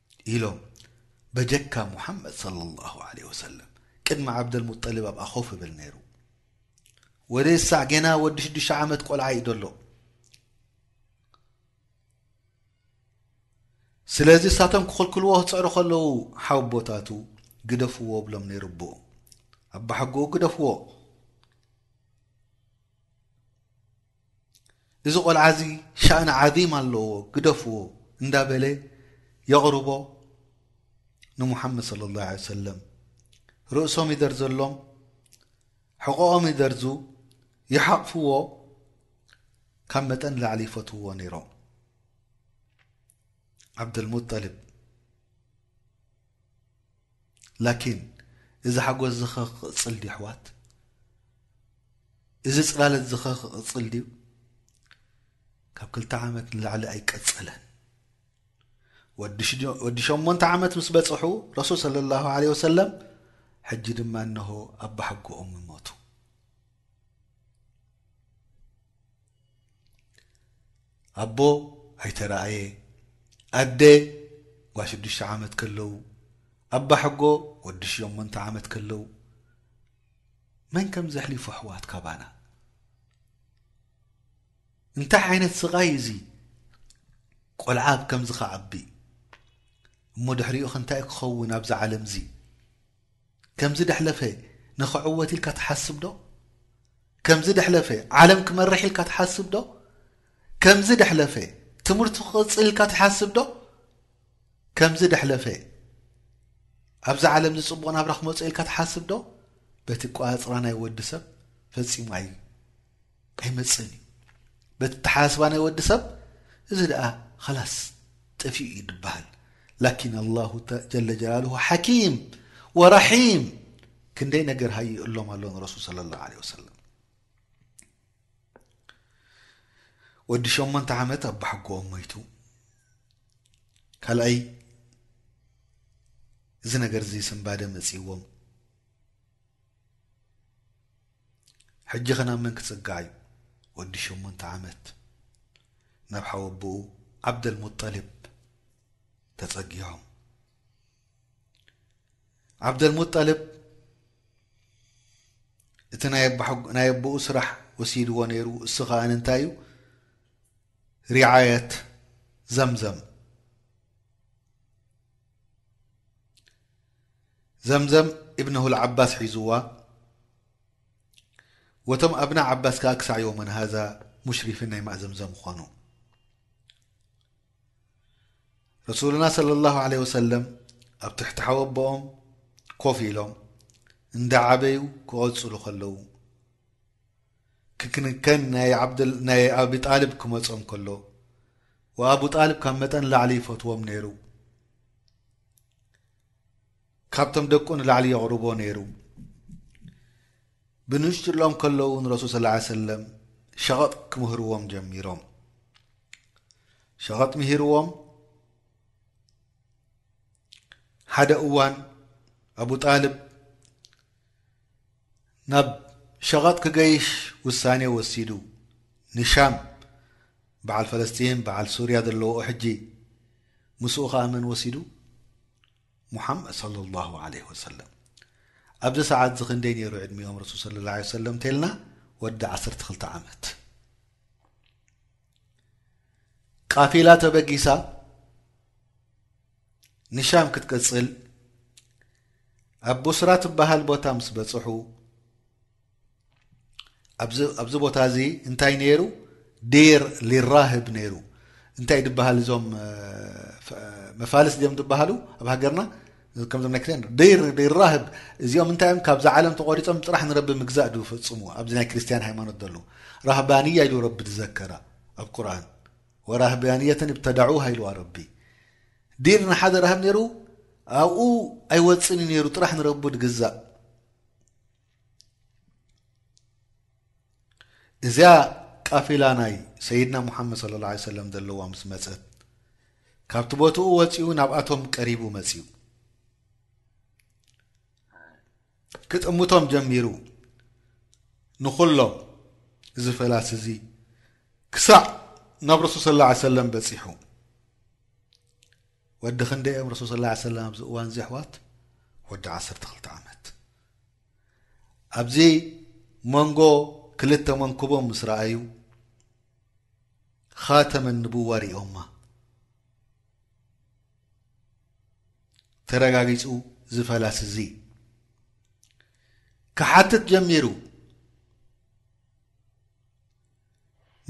Speaker 1: ኢሎም በጀካ ሙሓመድ ሰለላሁ ዓለይሂ ወሰለም ቅድሚ ዓብደልሙጠሊብ ኣብኣ ኮፍ ይብል ነይሩ። ወደሳዕ ጌና ወዲ ሽዱሽተ ዓመት ቆልዓ እዩ ዘሎ። ስለዚ እሳቶም ክኽልክልዎ ክፅዕሩ ከለዉ ሓወቦታቱ ግደፍዎ ብሎም ነይሩ ኣቦኡ ኣባሓጎኡ ግደፍዎ እዚ ቆልዓ እዚ ሻእን ዓዚም ኣለዎ ግደፍዎ እንዳበለ የቕርቦ ንሙሓመድ ሰለ ላሁ ዓለ ሰለም ርእሶም ይደርዘሎም ሕቖኦም ይደርዙ ይሓቕፍዎ ካብ መጠን ላዕሊ ይፈትውዎ ነይሮም ዓብደልሙጠልብ ላኪን እዚ ሓጎስዚ ከ ክቕጽል ድዩ ኣሕዋት? እዚ ጽላለትዚ ከ ክቕጽል ድዩ? ካብ ክልተ ዓመት ንላዕሊ ኣይቀጸለን። ወዲ ሸሞንተ ዓመት ምስ በጽሑ ረሱል ሰለላሁ ዐለይሂ ወሰለም ሕጂ ድማ እነሆ ኣባሓጎኦም ይሞቱ። ኣቦ ኣይተራእየ ኣደ ጓል ሽዱሽተ ዓመት ከለው ኣባሕጎ ወዲ ሽዮሞንተ ዓመት ከለው መን ከም ዘሕሊፉ ኣሕዋት ካባና እንታይ ዓይነት ስቓይ እዚ ቆልዓ ብ ከምዚ ኸዓቢ እሞ ድሕሪኡኽ እንታይ ክኸውን ኣብዛ ዓለም እዚ ከምዚ ደሕለፈ ንኽዕወት ኢልካ ትሓስብ ዶ? ከምዚ ደሕለፈ ዓለም ክመርሕ ኢልካ ትሓስብ ዶ? ከምዚ ደሕለፈ ትምህርቱ ክቕጽል ኢልካ ትሓስብ ዶ? ከምዚ ደሕለፈ ኣብዚ ዓለም እዚ ጽቡቕ ናብራ ክመጾ ኢልካ ትሓስብ ዶ? በቲ ቋጽራ ናይ ወዲ ሰብ ፈጺሙ ኣይ ኣይመጽእን እዩ በቲ ተሓሳስባ ናይ ወዲ ሰብ እዚ ደኣ ኸላስ ጠፊኡ እዩ ድበሃል ላኪን ኣላሁ ጀለ ጀላልሁ ሓኪም ወራሒም ክንደይ ነገር ሃይእሎም ኣሎ ንረሱል ስለ ላሁ ለ ወሰለም ወዲ ሸሞንተ ዓመት ኣባሕጎኦም ሞይቱ ካልኣይ እዚ ነገር እዚ ስምባደ መጺእዎም ሕጂኸ ናብ መን ክጽጋዕ እዩ ወዲ ሸሞንተ ዓመት ናብ ሓወቦኡ ዓብደልሙጠሊብ ተጸጊዖም ዓብደልሙጠልብ እቲ ናይ ኣቦኡ ስራሕ ወሲድዎ ነይሩ እሱ ከዓ እንታይ እዩ ሪዓየት ዘምዘም ዘምዘም እብነሁል ዓባስ ሒዙዋ ወቶም ኣብና ዓባስ ከኣ ክሳዕ ዮመን ሃዛ ሙሽሪፊን ናይ ማእዘምዘም ኾኑ ረሱሉና ሰለ ላሁ ዓለ ወሰለም ኣብ ትሕቲ ሓወቦኦም ኮፍ ኢሎም እንዳ ዓበዩ ክቐጽሉ ኸለዉ ክክንከን ናይ ዓብደል ናይ ኣቢ ጣልብ ክመጾም ከሎ ወኣቡ ጣልብ ካብ መጠን ላዕሊ ይፈትዎም ነይሩ ካብቶም ደቁ ንላዕሊ የቕርቦ ነይሩ ብንእሽትሎም ከለዉ ንረሱል ስ ላ ሰለም ሸቐጥ ክምህርዎም ጀሚሮም ሸቐጥ ምሂርዎም ሓደ እዋን ኣቡ ጣልብ ናብ ሸቐጥ ክገይሽ ውሳኔ ወሲዱ ንሻም በዓል ፈለስጢን በዓል ሱርያ ዘለውኦ ሕጂ ምስኡ ከኣ መን ወሲዱ ሙሓመድ ሰለላሁ ዓለይሂ ወሰለም ኣብዚ ሰዓት እዚ ክንደይ ነይሩ ዕድሚኦም ረሱል ሰለላሁ ዓለይሂ ወሰለም እንተልና ወዲ ዓሰርተ ክልተ ዓመት ቃፊላ ተበጊሳ ንሻም ክትቅጽል ኣብ ቦስራ ትበሃል ቦታ ምስ በጽሑ ኣብዚ ቦታ እዚ እንታይ ነይሩ ዴር ሊራህብ ነይሩ እንታይ ድበሃል እዞም መፋልስ ም ድበሃሉ ኣብ ሃገርና ከምዞም ናይ ክስያን ዴር ሊራህብ እዚኦም እንታይ እዮም ካብዛ ዓለም ተቆሪፆም ጥራሕ ንረቢ ምግዛእ ዱ ፈፅሙ ኣብዚ ናይ ክርስትያን ሃይማኖት ዘለዉ ራህባንያ ኢሉ ረቢ ዝዘከራ ኣብ ቁርን ወራህብያንየተን እብተዳዑሃ ኢልዋ ረቢ። ዲር ንሓደ ራህብ ነይሩ ኣብኡ ኣይወጽእን እዩ ነይሩ ጥራሕ ንረቡ ድግዛእ እዚያ ቃፊላ ናይ ሰይድና ሙሓመድ صለ ه ለ ሰለም ዘለዋ ምስ መፀት ካብቲ ቦትኡ ወፂኡ ናብኣቶም ቀሪቡ መፅኡ ክጥምቶም ጀሚሩ። ንኹሎም እዚ ፈላሲ እዚ ክሳዕ ናብ ረሱል ስለ ላ ሰለም በጺሑ። ወዲ ክንደይ እዮም ረሱል ስለ ሰለም ኣብዚ እዋን እዚ ኣሕዋት ወዲ ዓሰርተ ክልተ ዓመት ኣብዚ መንጎ ክልተ መንኩቦም ምስ ረኣዩ ኻተመ ንብዋ ሪኦማ ተረጋጊጹ እዚ ፈላሲ እዚ ክሓትት ጀሚሩ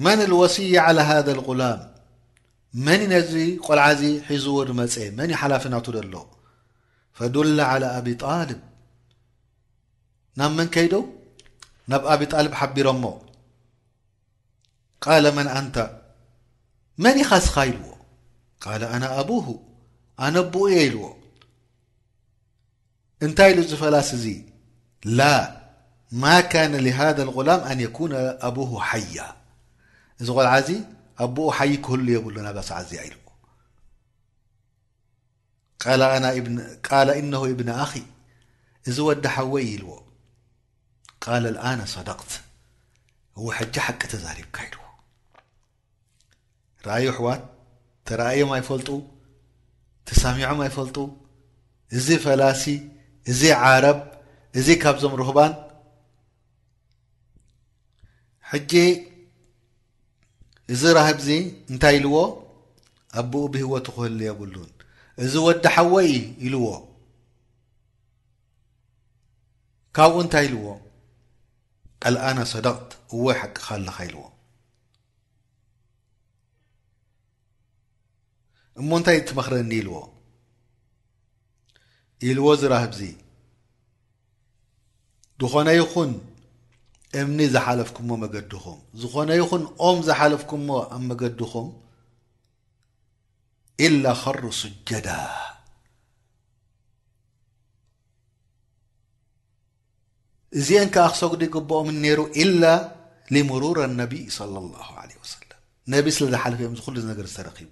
Speaker 1: መን ልወሲይ ዓለ ሃذ ልغላም መን ዩ ነዚ ቆልዓ እዚ ሒዝዎ ድመፀ መን ዩ ሓላፊ ናቱ ዘሎ ፈዱላ ዓላ ኣብ ጣልብ ናብ መን ከይዶ ናብ ኣብ ጣልብ ሓቢሮሞ ቃለ መን ኣንተ መን ኢኻ እስኻ ኢልዎ ቃለ ኣነ ኣቡሁ ኣነቦኡ እየ ኢልዎ እንታይ ኢሉ ዝፈላሲ እዙ ላ ማ ካነ ሃذ غላም ኣን የኩነ ኣቡሁ ሓያ እዚ ቆልዓ እዚ ኣቦኡ ሓይ ክህሉ የብሉ ናብዛ ሰዓት እዚኣ ኢልዎ ቃለ እነሁ እብነ ኣኺ እዚ ወዲ ሓወይ ኢልዎ ቃለ ኣልኣነ ሰደቅት እወ ሕጂ ሓቂ ተዛሪብካ ኢልዎ ረኣዩ ኣሕዋት ተረኣዮም ኣይፈልጡ ተሳሚዖም ኣይፈልጡ እዚ ፈላሲ እዚ ዓረብ እዚ ካብዞም ርህባን ሕጂ እዚ ራህብዚ እንታይ ኢልዎ ኣቦኡ ብህወቱ ክህሉ የብሉን እዚ ወዲ ሓወይ እዩ ኢልዎ ካብኡ እንታይ ኢልዎ ኣልኣና ሰደቕት እወ ሓቅኻ ኣለኻ ኢልዎ እሞ እንታይ እትመኽረኒ ኢልዎ ኢልዎ ዝራህብዚ ድኾነ ይኹን እምኒ ዝሓለፍኩሞ መገድኹም ዝኾነ ይኹን ኦም ዝሓለፍኩሞ ኣብ መገድኹም ኢላ ኸሩ ሱጀዳ እዚአን ከዓ ክሰግዱ ይግብኦምን ነይሩ ኢላ ሊምሩር ነቢ صለ ላሁ ለ ወሰለም ነቢ ስለ ዝሓለፈ እዮም ዝኩሉ ነገር ዝተረኪቡ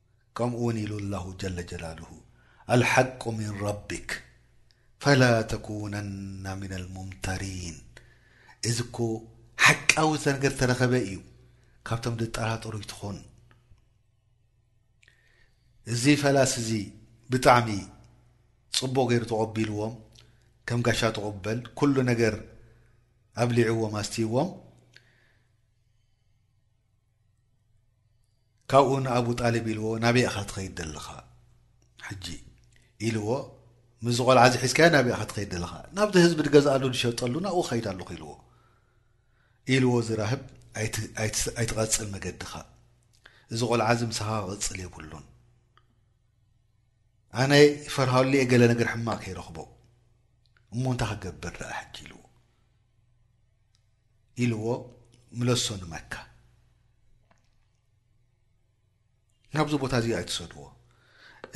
Speaker 1: ከምኡውን ኢሉ ኣላሁ ጀለ ጀላሉሁ ኣልሓቁ ሚን ረቢክ ፈላ ተኩነና ሚነል ሙምተሪን እዚ እኮ ሓቃዊ ነገር ዝተረኸበ እዩ ካብቶም ዝጠራጠሩ ኣይትኹን እዚ ፈላሲ እዚ ብጣዕሚ ፅቡቕ ገይሩ ተቐቢልዎም ከም ጋሻ ተቐበል ኩሉ ነገር ኣብሊዕዎም ኣስትይዎም ካብኡ ንኣቡ ጣልብ ኢልዎ ናበይ ኢኻ ትኸይድ ዘለኻ ሕጂ ኢልዎ ምስዚ ቆልዓ እዚ ሒዝካዮ ናበይ ኢኻ ትኸይድ ዘለኻ ናብዚ ህዝቢ ዝገዝኣሉ ዝሸጠሉ ናብኡ ኸይድ ኣለኹ ኢልዎ ኢልዎ ዝራህብ ኣይትቐጽል መገድኻ እዚ ቆልዓ እዚ ምሳኻ ክቕጽል የብሉን ኣነ ይፈርሃሉ እየ ገለ ነገር ሕማቕ ከይረኽቦ እሞ እንታይ ክገብር ደኣ ሕጂ ኢልዎ ኢልዎ ምለሶ ንመካ ናብዚ ቦታ እዚ ኣይትሰድዎ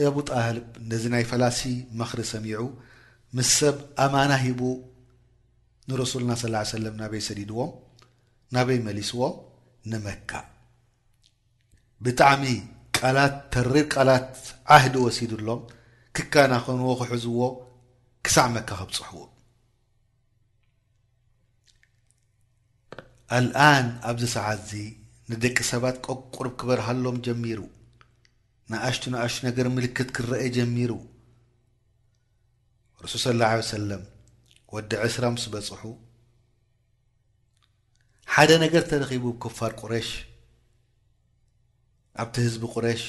Speaker 1: ኣቡ ጣልብ ነዚ ናይ ፈላሲ መኽሪ ሰሚዑ ምስ ሰብ ኣማና ሂቡ ንረሱልና ስ ላ ሰለም ናበይ ሰዲድዎም ናበይ መሊስዎም ንመካ ብጣዕሚ ቃላት ተሪር ቃላት ዓህዲ ወሲድሎም ክከናኸንዎ ክሕዝዎ ክሳዕ መካ ከብፅሕዎ ኣልኣን ኣብዚ ሰዓትዚ ንደቂ ሰባት ቆቁርብ ክበርሃሎም ጀሚሩ ንኣሽቱ ንኣሽቱ ነገር ምልክት ክረኤ ጀሚሩ ረሱል ስለ ላ ለ ሰለም ወዲ ዕስራ ምስ በጽሑ ሓደ ነገር ተረኺቡ ብ ኩፋር ቁሬሽ ኣብቲ ህዝቢ ቁረሽ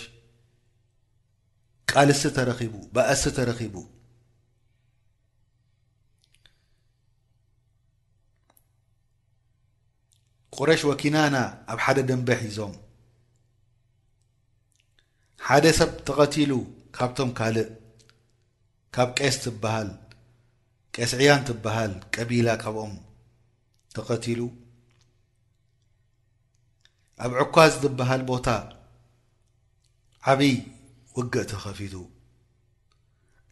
Speaker 1: ቃልሲ ተረኺቡ ባእሲ ተረኺቡ ቁረሽ ወኪናና ኣብ ሓደ ደንበ ሒዞም ሓደ ሰብ ተቐቲሉ ካብቶም ካልእ ካብ ቄስ ትበሃል ቄስዕያን ትበሃል ቀቢላ ካብኦም ተቐቲሉ ኣብ ዕኳዝ ዝበሃል ቦታ ዓብይ ውግእ ተኸፊቱ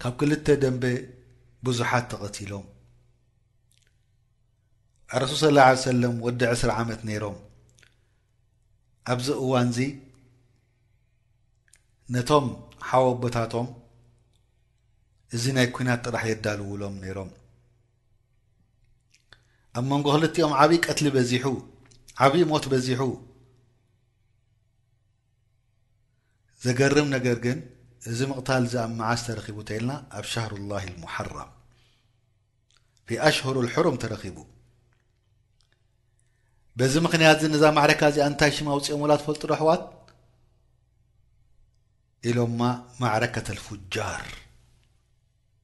Speaker 1: ካብ ክልተ ደንበ ብዙሓት ተቐቲሎም ኣረሱል ስለ ላ ሰለም ወዲ ዕስራ ዓመት ነይሮም ኣብዚ እዋን እዚ ነቶም ሓወቦታቶም እዚ ናይ ኩናት ጥራሕ የዳልውሎም ነይሮም ኣብ መንጎ ክልቲኦም ዓብዪ ቀትሊ በዚሑ ዓብዪ ሞት በዚሑ ዘገርም ነገር ግን እዚ ምቕታል እዚ ኣብ መዓስ ተረኺቡ ተኢልና ኣብ ሻህሩ ላሂ ልሙሓራም ብ ኣሽሁሩ ልሕሩም ተረኺቡ በዚ ምኽንያት እዚ ነዛ ማዕረካ እዚኣ እንታይ ሽማ ኣውፅኦምላ ትፈልጡ ዶ ኣሕዋት ኢሎማ ማዕረከተልፉጃር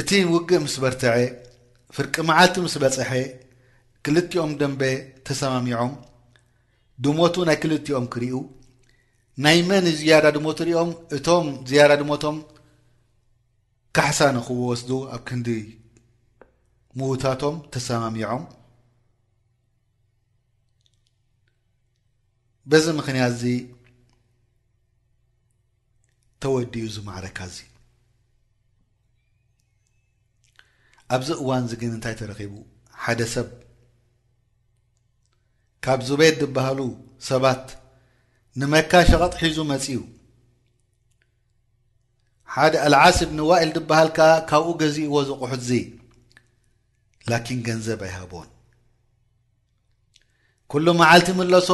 Speaker 1: እቲ ውግእ ምስ በርትዐ፣ ፍርቂ መዓልቲ ምስ በጸሐ፣ ክልቲኦም ደምበ ተሰማሚዖም ድሞቱ ናይ ክልቲኦም ክሪኡ፣ ናይ መን ዝያዳ ድሞቱ ሪኦም እቶም ዝያዳ ድሞቶም ካሕሳ ንክወስዱ ኣብ ክንዲ ምውታቶም ተሰማሚዖም። በዚ ምክንያት እዚ ተወዲኡ እዚ ማዕረካ እዚ። ኣብዚ እዋን እዚ ግን እንታይ ተረኺቡ ሓደ ሰብ ካብ ዙበይድ ዝበሃሉ ሰባት ንመካ ሸቐጥ ሒዙ መፅዩ ሓደ ኣልዓስ እብኒ ዋኢል ዝበሃል ከዓ ካብኡ ገዚእዎ ዘቑሑት እዚ ላኪን ገንዘብ ኣይሃቦን ኩሉ መዓልቲ ምለሶ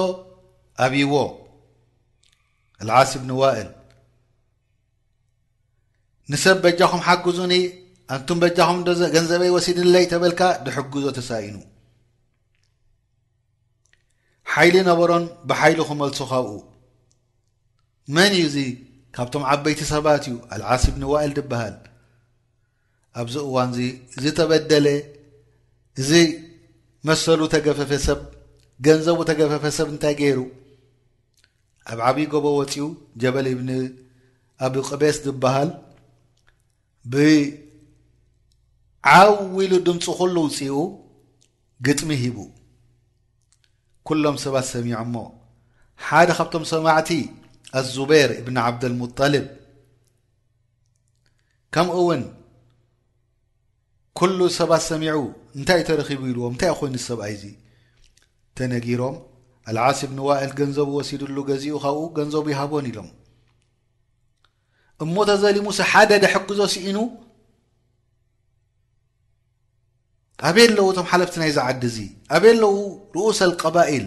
Speaker 1: ኣብይዎ ኣልዓስ ብን ዋእል ንሰብ በጃኹም ሓግዙኒ ኣንቱም በጃኹም ዶ ገንዘበይ ወሲድለይ ተበልካ ድሕግዞ ተሳኢኑ ሓይሊ ነበሮን ብሓይሉ ክመልሱ ካብኡ መን እዩ እዚ ካብቶም ዓበይቲ ሰባት እዩ ኣልዓስ ብን ዋእል ድበሃል ኣብዚ እዋንዚ ዝተበደለ እዚ መሰሉ ተገፈፈ ሰብ ገንዘቡ ተገፈፈ ሰብ እንታይ ገይሩ ኣብ ዓብዪ ጎቦ ወፂኡ ጀበል እብኒ ኣብ ቅቤስ ዝበሃል ብዓው ኢሉ ድምፂ ኩሉ ውፅኡ ግጥሚ ሂቡ ኩሎም ሰባት ሰሚዖሞ ሓደ ካብቶም ሰማዕቲ ኣዙቤር እብኒ ዓብደልሙጠልብ ከምኡ እውን ኩሉ ሰባት ሰሚዑ እንታይ ተረኪቡ ኢልዎም እንታይ ኮይኑ ሰብኣይ እዚ ተነጊሮም ኣልዓስ ብኒ ዋእል ገንዘቡ ወሲድሉ ገዚኡ ካብኡ ገንዘቡ ይሃቦን ኢሎም እሞ ተዘሊሙ ሲ ሓደ ደሕግዞ ስኢኑ ኣበይ ኣለዉ እቶም ሓለፍቲ ናይ ዝዓዲ እዚ ኣበይ ኣለዉ ርኡሰ ኣልቀባኢል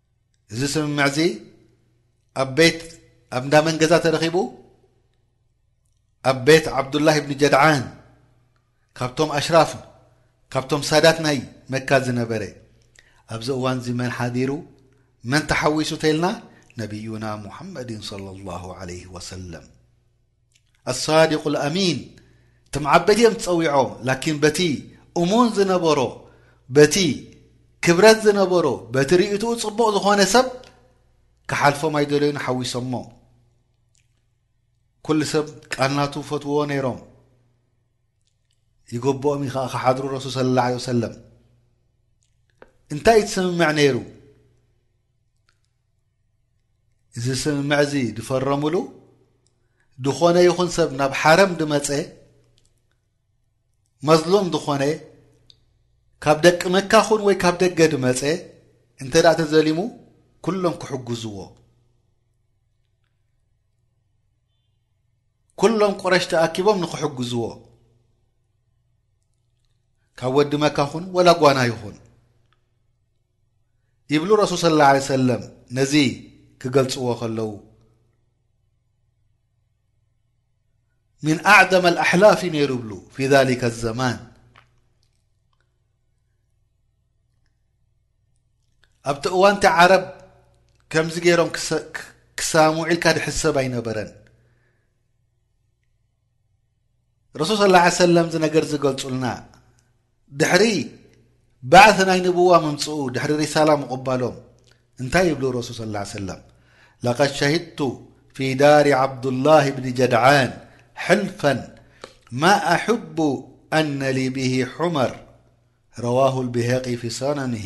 Speaker 1: እዚ ስምምዕ እዚ ኣብ ቤት ኣብ እንዳ መን ገዛ ተረኺቡ ኣብ ቤት ዓብዱላህ ብኒ ጀድዓን ካብቶም ኣሽራፍ ካብቶም ሳዳት ናይ መካ ዝነበረ ኣብዚ እዋን እዚ መን ሓዲሩ መን ተሓዊሱ ተልና ነብዩና ሙሓመድን ለ ላሁ ዓለይህ ወሰለም ኣሳዲቁል ኣሚን ትም ዓበይቲ እዮም ትጸዊዖም ላኪን በቲ እሙን ዝነበሮ በቲ ክብረት ዝነበሮ በቲ ርእትኡ ጽቡቕ ዝኾነ ሰብ ክሓልፎም ኣይደለዩን ሓዊሶሞ ኩሉ ሰብ ቃልናቱ ፈትዎ ነይሮም ይገቦኦም ዩ ከዓ ክሓድሩ ረሱል ስለ ላ ለ ሰለም እንታይ እዩ ትስምምዕ ነይሩ እዚ ስምምዕ እዚ ዝፈረምሉ ዝኾነ ይኹን ሰብ ናብ ሓረም ድመፀ መዝሉም ዝኾነ ካብ ደቂ መካ ኹን ወይ ካብ ደገ ድመፀ እንተ ኣ ተዘሊሙ ኩሎም ክሕግዝዎ ኩሎም ቁረሽ ተኣኪቦም ንክሕግዝዎ ካብ ወዲ መካ ኹን ወላ ጓና ይኹን ይብሉ ረሱል ሰለላሁ ዓለይሂ ወሰለም ነዚ ክገልጽዎ ከለዉ ምን ኣዕደመ ኣልኣሕላፍ እዩ ነይሩ ይብሉ ፊ ዛሊከ ዘማን ኣብቲ እዋንቲ ዓረብ ከምዚ ገይሮም ክሳምዑ ኢልካ ድሕሰብ ኣይነበረን ረሱል ሰለላሁ ዓለይሂ ወሰለም እዚ ነገር ዝገልጹልና ድሕሪ ባዕሲ ናይ ንቡዋ ምምጽኡ ድሕሪ ሪሳላ ምቕባሎም እንታይ ይብሉ ረሱል ሰለላሁ ዓለይሂ ወሰለም ለቀድ ሸሂድቱ ፊ ዳሪ ዓብዱላህ ብኒ ጀድዓን ሕልፈን ማ ኣሕቡ ኣነ ሊ ብሂ ሑመር ረዋሁ ልብሄቂ ፊ ሰነንሂ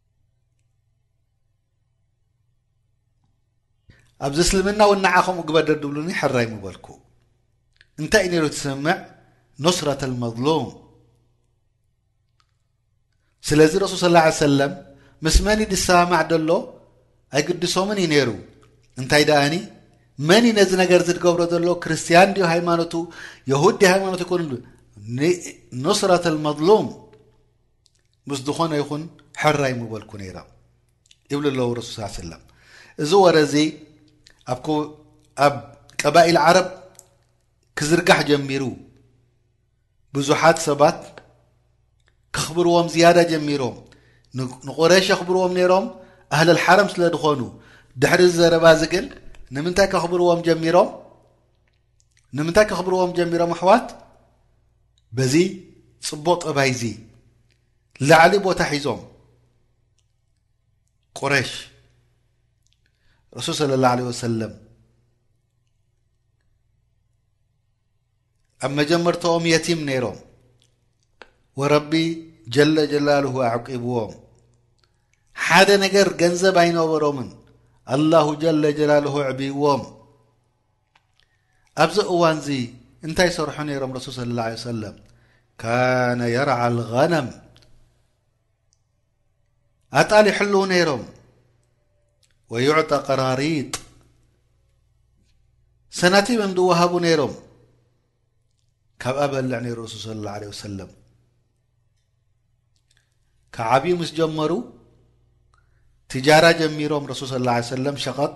Speaker 1: ኣብዚ እስልምና እውን ንዓ ከምኡ ግበር ደድብሉኒ ሕራይ ምበልኩ እንታይ እዩ ነይሩ እቲ ስምምዕ ኖስረት ልመظሉም ስለዚ ረሱል ስ ላ ሰለም ምስ መን ዩ ዝሰማማዕ ደሎ ኣይግድሶምን እዩ ነይሩ እንታይ ደኣኒ መን እዩ ነዚ ነገር ዝድገብሮ ዘሎ ክርስትያን ዩ ሃይማኖቱ የሁድ ሃይማኖት ይኮኑ ኖስረት ልመظሉም ምስ ዝኾነ ይኹን ሕራይ ምበልኩ ነይረ ይብሉ ኣለዉ ረሱል ስ ሰለም እዚ ወረ እዚ ኣብ ቀባኢል ዓረብ ክዝርጋሕ ጀሚሩ ብዙሓት ሰባት ከኽብርዎም ዝያዳ ጀሚሮም ንቑረሽ የኽብርዎም ነይሮም ኣህለል ሓረም ስለ ዝኾኑ ድሕሪ ዝዘረባ እዚ ግን ንምንታይ ከኽብርዎም ጀሚሮም ንምንታይ ከኽብርዎም ጀሚሮም ኣሕዋት በዚ ጽቡቕ ጠባይ እዚ ላዕሊ ቦታ ሒዞም ቁረሽ ረሱል ስለ ላ ለ ወሰለም ኣብ መጀመርታኦም የቲም ነይሮም ወረቢ ጀለ ጀላልሁ ኣዕቂብዎም ሓደ ነገር ገንዘብ ኣይነበሮምን ኣላሁ ጀለ ጀላልሁ ኣዕብዎም ኣብዚ እዋንዚ እንታይ ይሰርሑ ነይሮም ረሱል ስለ ላ ሰለም ካነ የርዓ ልገነም ኣጣል ይሕልው ነይሮም ወዩዕጠ ቀራሪጥ ሰናቲብ እም ድወሃቡ ነይሮም ካብ ኣበልዕ ነይሩ ረሱል ስለ ላ ለ ወሰለም ካብ ዓብዩ ምስ ጀመሩ ትጃራ ጀሚሮም ረሱል ስለ ላ ሰለም ሸቐጥ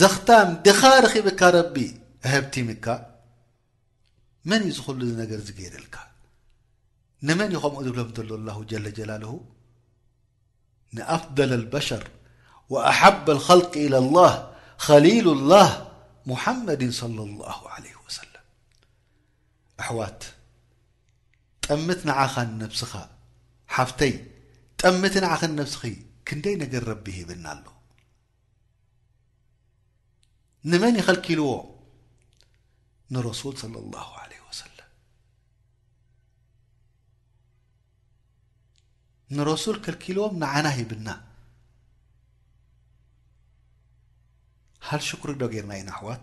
Speaker 1: ዘኽታም ድኻ ረኺብካ ረቢ ኣሀብቲምካ መን እዩ ዝኹሉ እዚ ነገር ዝገይረልካ ንመን እዩ ከምኡ ዝብሎም ዘሎ ኣላሁ ጀለ ጀላልሁ ንኣፍደል ኣልበሸር ወኣሓብ ልከልቂ ኢላ ላህ ኸሊሉ ላህ ሙሓመድን صለ ላሁ ለ ወሰለም ኣሕዋት ጠምት ንዓኻ ንነብስኻ ሓፍተይ ጠምት ንዓኽ ንነብስኺ ክንደይ ነገር ረቢ ሂብና ኣሎ ንመን ይኸልኪልዎ ንረሱል صለ ላሁ ለ ወሰለም ንረሱል ከልኪልዎም ንዓና ሂብና ሃል ሽኩሪ ዶ ጌርና ኢና ኣሕዋት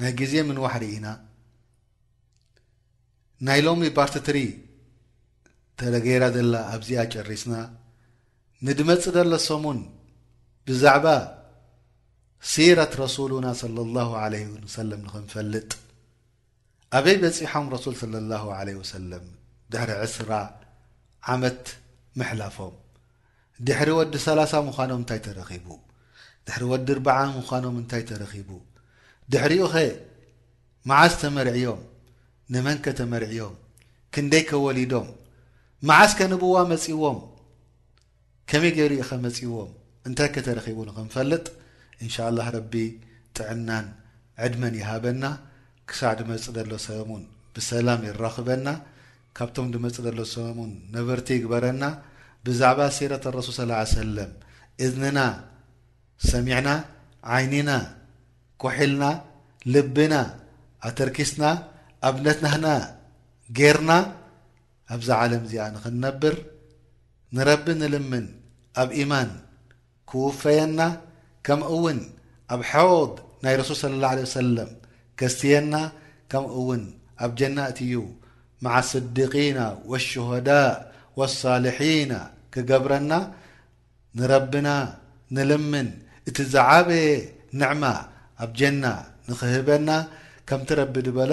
Speaker 1: ናይ ግዜ ምንዋሕ ርኢና ናይ ሎሚ ባርቲ ትሪ ተረገይራ ዘላ ኣብዚኣ ጨሪስና ንድመጽ ደሎ ሰሙን ብዛዕባ ሲረት ረሱሉና ሰለ ላሁ ዓለይ ወሰለም ንኸንፈልጥ ኣበይ በጺሖም ረሱል ስለ ላሁ ዓለይ ወሰለም ድሕሪ ዕስራ ዓመት ምሕላፎም ድሕሪ ወዲ ሰላሳ ምዃኖም እንታይ ተረኺቡ? ድሕሪ ወዲ ኣርብዓ ምዃኖም እንታይ ተረኺቡ? ድሕሪኡኸ መዓስ ተመርዕዮም? ንመንከ ተመርዕዮም? ክንደይከ ወሊዶም? መዓስከ ንቡዋ መጺዎም? ከመይ ገይሩዩኸ መጺዎም? እንታይከ ተረኺቡ ንኽንፈልጥ እንሻላህ ረቢ ጥዕናን ዕድመን ይሃበና ክሳዕ ድመጽእ ደሎ ሰሙን ብሰላም የራኽበና። ካብቶም ድመጽእ ደሎ ሰሙን ነበርቲ ይግበረና ብዛዕባ ሲረት ረሱል ሰለዓል ሰለም እዝንና ሰሚዕና ዓይኒና ኩሒልና ልብና ኣተርኪስና ኣብ ነትናህና ጌርና ኣብዛ ዓለም እዚኣ ንኽንነብር ንረቢ ንልምን ኣብ ኢማን ክውፈየና ከምእውን ኣብ ሐውድ ናይ ረሱል ሰለላሁ ዓለይሂ ወሰለም ከስትየና ከምእውን ኣብ ጀና እትዩ መዓ ስዲቂና ወሹሀዳእ ወሳሊሒና ክገብረና ንረብና ንልምን እቲ ዝዓበየ ንዕማ ኣብ ጀና ንክህበና ከምቲ ረቢ ድበሎ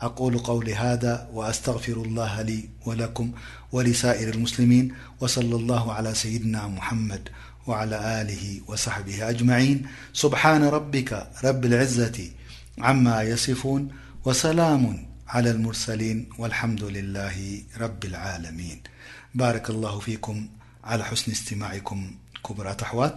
Speaker 1: اقول قولي هذا واستغفر الله لي ولكم ولسائر المسلمين وصلى الله على سيدنا محمد وعلىله وصبه اجمعين سبحان ربك رب العزة عما يصفون وسلام على المرسلين والحمد لله رب العالمين بار الله فيم علىسن استماعكم برةوا